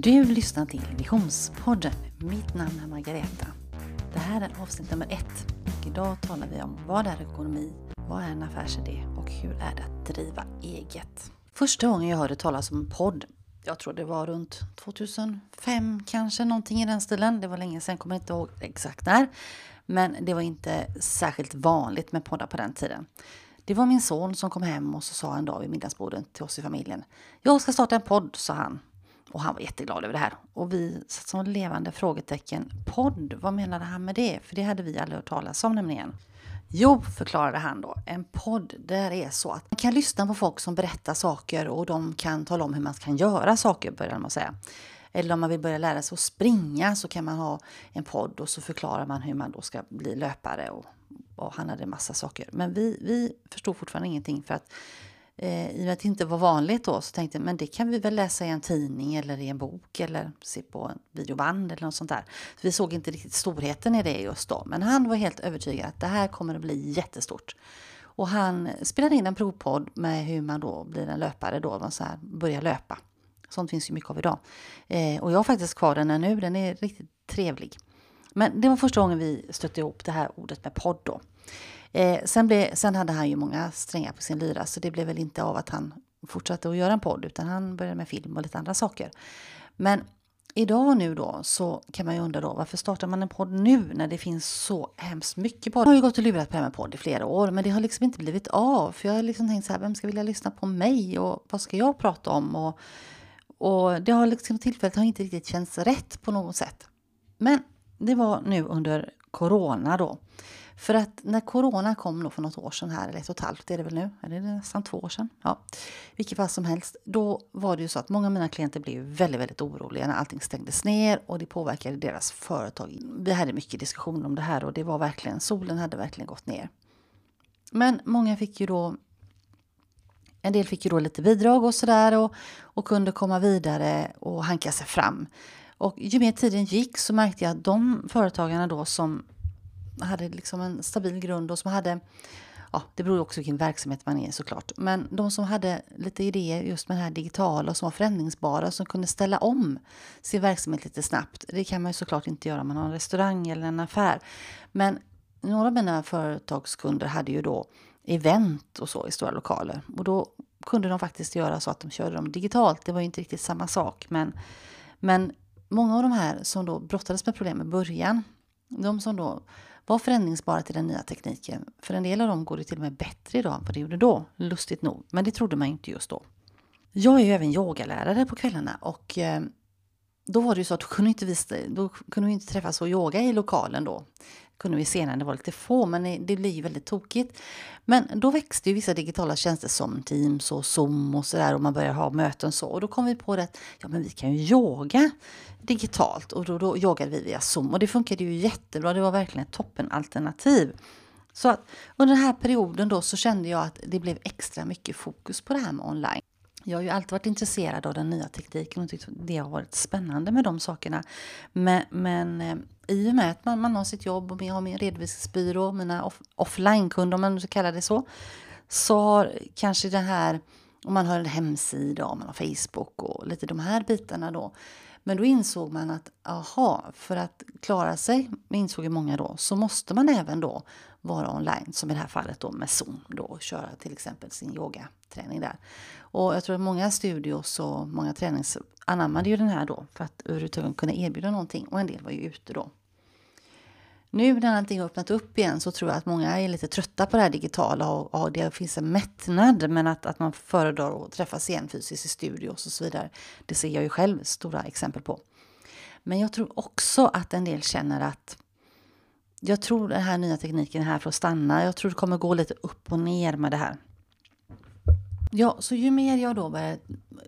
Du lyssnar till Visionspodden. Mitt namn är Margareta. Det här är avsnitt nummer ett. Och idag talar vi om vad är ekonomi, vad är en affärsidé och hur är det att driva eget? Första gången jag hörde talas om podd, jag tror det var runt 2005 kanske, någonting i den stilen. Det var länge sedan, kommer inte ihåg exakt när. Men det var inte särskilt vanligt med poddar på den tiden. Det var min son som kom hem och så sa en dag vid middagsbordet till oss i familjen. Jag ska starta en podd, sa han. Och han var jätteglad över det här. Och vi satt som levande frågetecken. Podd, vad menade han med det? För det hade vi aldrig hört talas om nämligen. Jo, förklarade han då, en podd där är så att man kan lyssna på folk som berättar saker och de kan tala om hur man kan göra saker, började man säga. Eller om man vill börja lära sig att springa så kan man ha en podd och så förklarar man hur man då ska bli löpare och, och han hade massa saker. Men vi, vi förstod fortfarande ingenting för att eh, i och med att det inte var vanligt då så tänkte jag men det kan vi väl läsa i en tidning eller i en bok eller se på en videoband eller något sånt där. Så vi såg inte riktigt storheten i det just då. Men han var helt övertygad att det här kommer att bli jättestort. Och han spelade in en provpodd med hur man då blir en löpare då, man så här börjar löpa. Sånt finns ju mycket av idag. Eh, och jag har faktiskt kvar den här nu, den är riktigt trevlig. Men det var första gången vi stötte ihop det här ordet med podd då. Eh, sen, blev, sen hade han ju många strängar på sin lyra så det blev väl inte av att han fortsatte att göra en podd utan han började med film och lite andra saker. Men idag nu då så kan man ju undra då varför startar man en podd nu när det finns så hemskt mycket podd. Jag har ju gått och lurat på det här med podd i flera år men det har liksom inte blivit av. För jag har liksom tänkt så här, vem ska vilja lyssna på mig och vad ska jag prata om? Och, och det har liksom tillfället har inte riktigt känts rätt på något sätt. Men det var nu under corona då. För att när corona kom då för något år sedan här, eller ett och ett halvt är det väl nu, eller är det nästan två år sedan? Ja, vilket fall som helst. Då var det ju så att många av mina klienter blev väldigt, väldigt oroliga när allting stängdes ner och det påverkade deras företag. Vi hade mycket diskussioner om det här och det var verkligen, solen hade verkligen gått ner. Men många fick ju då en del fick ju då lite bidrag och sådär och, och kunde komma vidare och hanka sig fram. Och ju mer tiden gick så märkte jag att de företagarna då som hade liksom en stabil grund och som hade Ja, det beror också vilken verksamhet man är såklart. Men de som hade lite idéer just med det här digitala och som var förändringsbara som kunde ställa om sin verksamhet lite snabbt. Det kan man ju såklart inte göra om man har en restaurang eller en affär. Men några av mina företagskunder hade ju då event och så i stora lokaler. Och då kunde de faktiskt göra så att de körde dem digitalt. Det var ju inte riktigt samma sak. Men, men många av de här som då brottades med problem i början, de som då var förändringsbara till den nya tekniken. För en del av dem går det till och med bättre idag än vad det gjorde då, lustigt nog. Men det trodde man inte just då. Jag är ju även yogalärare på kvällarna och eh, då var det ju så att då kunde, inte vi, då kunde vi inte träffas och yoga i lokalen då kunde vi se när det var lite få, men det blir ju väldigt tokigt. Men då växte ju vissa digitala tjänster som Teams och Zoom och sådär och man började ha möten så. Och då kom vi på det att ja, men vi kan ju yoga digitalt och då, då yogade vi via Zoom och det funkade ju jättebra. Det var verkligen ett toppenalternativ. Så att under den här perioden då så kände jag att det blev extra mycket fokus på det här med online. Jag har ju alltid varit intresserad av den nya tekniken och tyckt att det har varit spännande med de sakerna. Men, men eh, i och med att man, man har sitt jobb och jag har min redovisningsbyrå, mina off, offline-kunder om man nu ska kalla det så, så har kanske det här, om man har en hemsida, om man har Facebook och lite de här bitarna då. Men då insåg man att, aha, för att klara sig, insåg ju många då, så måste man även då vara online, som i det här fallet då med Zoom då, och köra till exempel sin yogaträning där. Och jag tror att många studios och många tränings anammade ju den här då för att överhuvudtaget kunna erbjuda någonting och en del var ju ute då. Nu när allting har öppnat upp igen så tror jag att många är lite trötta på det här digitala och, och det finns en mättnad men att, att man föredrar att träffas igen fysiskt i studios och så vidare. Det ser jag ju själv stora exempel på. Men jag tror också att en del känner att jag tror den här nya tekniken är här för att stanna. Jag tror det kommer gå lite upp och ner med det här. Ja, så ju mer jag då börjar eh,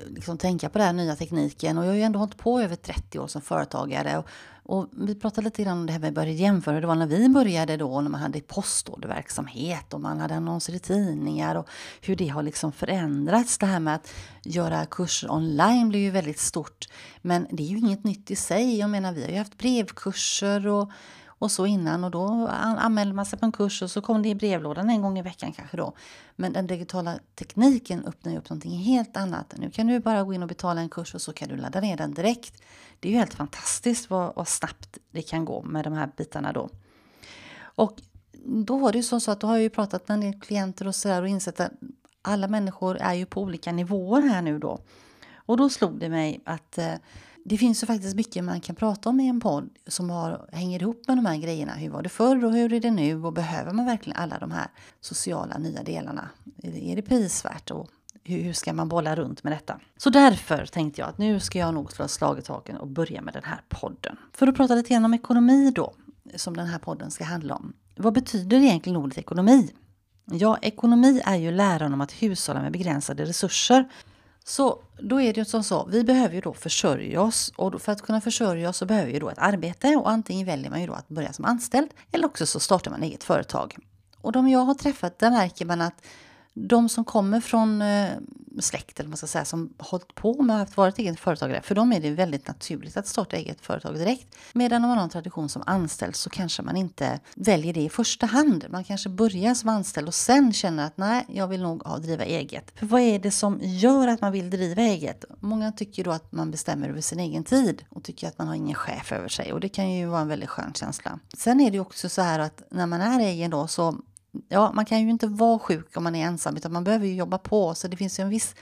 liksom tänka på den här nya tekniken och jag har ju ändå hållit på över 30 år som företagare och, och vi pratade lite grann om det här med började jämföra. Det var när vi började då när man hade postorderverksamhet och man hade annonser i tidningar och hur det har liksom förändrats. Det här med att göra kurser online blir ju väldigt stort. Men det är ju inget nytt i sig. Jag menar, vi har ju haft brevkurser och och så innan och då anmälde man sig på en kurs och så kom det i brevlådan en gång i veckan kanske då. Men den digitala tekniken öppnar ju upp någonting helt annat. Nu kan du bara gå in och betala en kurs och så kan du ladda ner den direkt. Det är ju helt fantastiskt vad, vad snabbt det kan gå med de här bitarna då. Och då var det ju så, så att då har jag ju pratat med en del klienter och sådär och insett att alla människor är ju på olika nivåer här nu då. Och då slog det mig att eh, det finns ju faktiskt mycket man kan prata om i en podd som har, hänger ihop med de här grejerna. Hur var det förr och hur är det nu? Och behöver man verkligen alla de här sociala nya delarna? Är det prisvärt? Och hur ska man bolla runt med detta? Så därför tänkte jag att nu ska jag nog slå slag i taken och börja med den här podden. För att prata lite grann om ekonomi då, som den här podden ska handla om. Vad betyder egentligen ordet ekonomi? Ja, ekonomi är ju läran om att hushålla med begränsade resurser så då är det som så, vi behöver ju då försörja oss och för att kunna försörja oss så behöver vi då ett arbete och antingen väljer man ju då att börja som anställd eller också så startar man eget företag. Och de jag har träffat, där märker man att de som kommer från eh, släkt, eller man ska säga, som hållit på med att vara ett eget företagare, för dem är det väldigt naturligt att starta eget företag direkt. Medan om man har en tradition som anställd så kanske man inte väljer det i första hand. Man kanske börjar som anställd och sen känner att nej, jag vill nog ha, driva eget. För vad är det som gör att man vill driva eget? Många tycker då att man bestämmer över sin egen tid och tycker att man har ingen chef över sig och det kan ju vara en väldigt skön känsla. Sen är det också så här att när man är egen då så ja, man kan ju inte vara sjuk om man är ensam utan man behöver ju jobba på. Så det finns ju en viss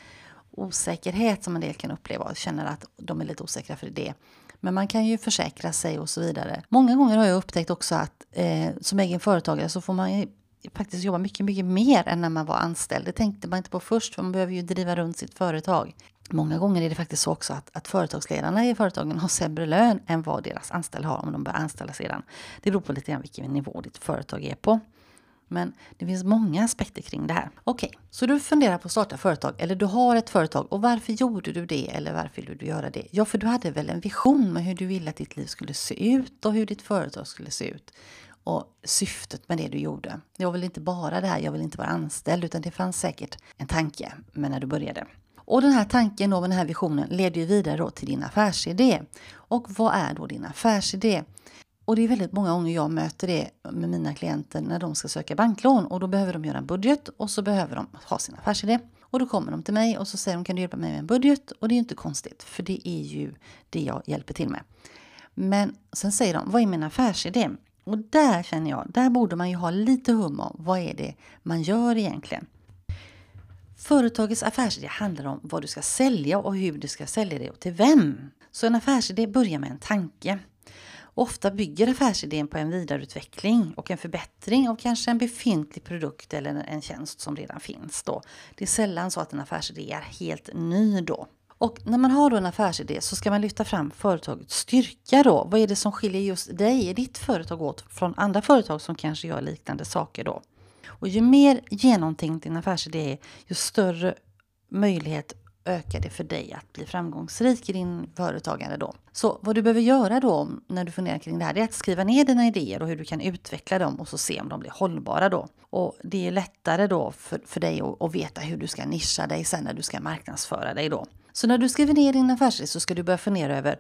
osäkerhet som en del kan uppleva och känner att de är lite osäkra för det. Men man kan ju försäkra sig och så vidare. Många gånger har jag upptäckt också att eh, som egen företagare så får man faktiskt jobba mycket, mycket mer än när man var anställd. Det tänkte man inte på först för man behöver ju driva runt sitt företag. Många gånger är det faktiskt så också att, att företagsledarna i företagen har sämre lön än vad deras anställda har om de börjar anställa sedan. Det beror på lite grann vilken nivå ditt företag är på. Men det finns många aspekter kring det här. Okej, okay, så du funderar på att starta företag eller du har ett företag och varför gjorde du det eller varför ville du göra det? Ja, för du hade väl en vision med hur du ville att ditt liv skulle se ut och hur ditt företag skulle se ut. Och syftet med det du gjorde. Jag vill inte bara det här, jag vill inte vara anställd utan det fanns säkert en tanke med när du började. Och den här tanken och den här visionen leder ju vidare till din affärsidé. Och vad är då din affärsidé? Och det är väldigt många gånger jag möter det med mina klienter när de ska söka banklån och då behöver de göra en budget och så behöver de ha sin affärsidé. Och då kommer de till mig och så säger de kan du hjälpa mig med en budget? Och det är ju inte konstigt för det är ju det jag hjälper till med. Men sen säger de vad är min affärsidé? Och där känner jag, där borde man ju ha lite hum om vad är det man gör egentligen. Företagets affärsidé handlar om vad du ska sälja och hur du ska sälja det och till vem. Så en affärsidé börjar med en tanke. Ofta bygger affärsidén på en vidareutveckling och en förbättring av kanske en befintlig produkt eller en tjänst som redan finns. Då. Det är sällan så att en affärsidé är helt ny då. Och när man har då en affärsidé så ska man lyfta fram företagets styrka då. Vad är det som skiljer just dig, ditt företag åt från andra företag som kanske gör liknande saker då? Och ju mer genomtänkt din affärsidé är, ju större möjlighet ökar det för dig att bli framgångsrik i din företagande då. Så vad du behöver göra då när du funderar kring det här, det är att skriva ner dina idéer och hur du kan utveckla dem och så se om de blir hållbara då. Och det är lättare då för, för dig att, att veta hur du ska nischa dig sen när du ska marknadsföra dig då. Så när du skriver ner din affärsidé så ska du börja fundera över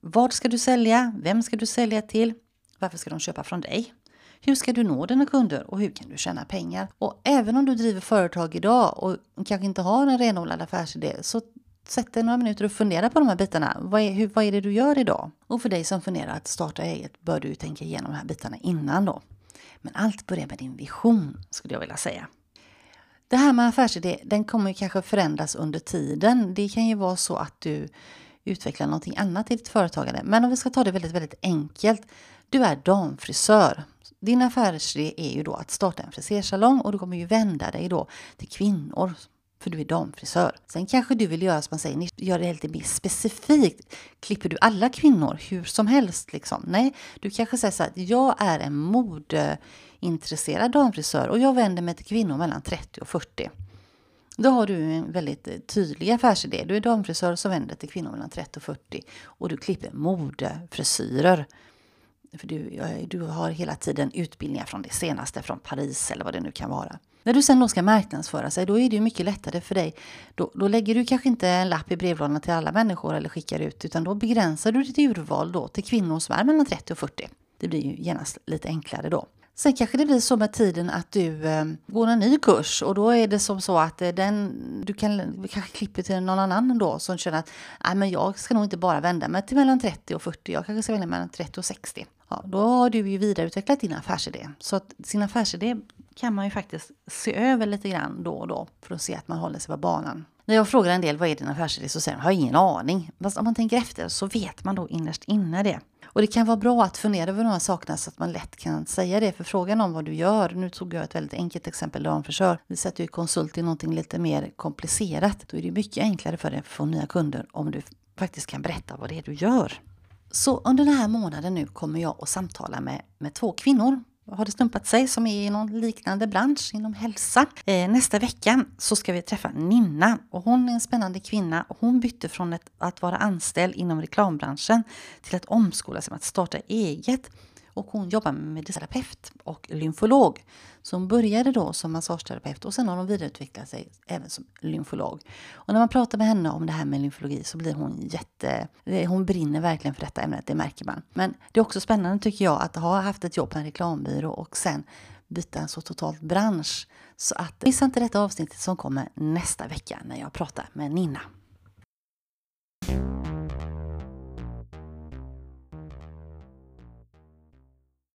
vad ska du sälja? Vem ska du sälja till? Varför ska de köpa från dig? Hur ska du nå dina kunder och hur kan du tjäna pengar? Och även om du driver företag idag och kanske inte har en renodlad affärsidé så sätt dig några minuter och fundera på de här bitarna. Vad är, hur, vad är det du gör idag? Och för dig som funderar att starta eget bör du tänka igenom de här bitarna innan då. Men allt börjar med din vision skulle jag vilja säga. Det här med affärsidé, den kommer kanske förändras under tiden. Det kan ju vara så att du utvecklar någonting annat i ditt företagande. Men om vi ska ta det väldigt, väldigt enkelt. Du är damfrisör. Din affärsidé är ju då att starta en frisersalong och du kommer ju vända dig då till kvinnor för du är damfrisör. Sen kanske du vill göra som man säger, gör det lite mer specifikt. Klipper du alla kvinnor hur som helst liksom? Nej, du kanske säger så här, jag är en modeintresserad damfrisör och jag vänder mig till kvinnor mellan 30 och 40. Då har du en väldigt tydlig affärsidé. Du är damfrisör som vänder till kvinnor mellan 30 och 40 och du klipper modefrisyrer. För du, du har hela tiden utbildningar från det senaste, från Paris eller vad det nu kan vara. När du sen då ska marknadsföra sig, då är det ju mycket lättare för dig. Då, då lägger du kanske inte en lapp i brevlådan till alla människor eller skickar ut, utan då begränsar du ditt urval då till kvinnor som är mellan 30 och 40. Det blir ju genast lite enklare då. Sen kanske det blir så med tiden att du eh, går en ny kurs och då är det som så att eh, den, du kan kanske klipper till någon annan då som känner att Nej, men jag ska nog inte bara vända mig till mellan 30 och 40, jag kanske ska vända mig mellan 30 och 60. Ja, då har du ju vidareutvecklat din affärsidé. Så att sin affärsidé kan man ju faktiskt se över lite grann då och då för att se att man håller sig på banan. När jag frågar en del vad är din affärsidé så säger de har ingen aning. Fast om man tänker efter så vet man då innerst inne det. Och det kan vara bra att fundera över de här sakerna så att man lätt kan säga det. För frågan om vad du gör, nu tog jag ett väldigt enkelt exempel, damfrisör. Vi sätter ju konsult i någonting lite mer komplicerat. Då är det mycket enklare för dig att få nya kunder om du faktiskt kan berätta vad det är du gör. Så under den här månaden nu kommer jag att samtala med, med två kvinnor. Har det stumpat sig som är i någon liknande bransch inom hälsa. Eh, nästa vecka så ska vi träffa Ninna. Och hon är en spännande kvinna. Och hon bytte från ett, att vara anställd inom reklambranschen till att omskola sig med att starta eget och hon jobbar med medicinterapeut och lymfolog. Så hon började då som massageterapeut och sen har hon vidareutvecklat sig även som lymfolog. Och när man pratar med henne om det här med lymfologi så blir hon jätte... Hon brinner verkligen för detta ämnet, det märker man. Men det är också spännande tycker jag att ha haft ett jobb på en reklambyrå och sen byta en så totalt bransch. Så att missa inte detta avsnittet som kommer nästa vecka när jag pratar med Nina.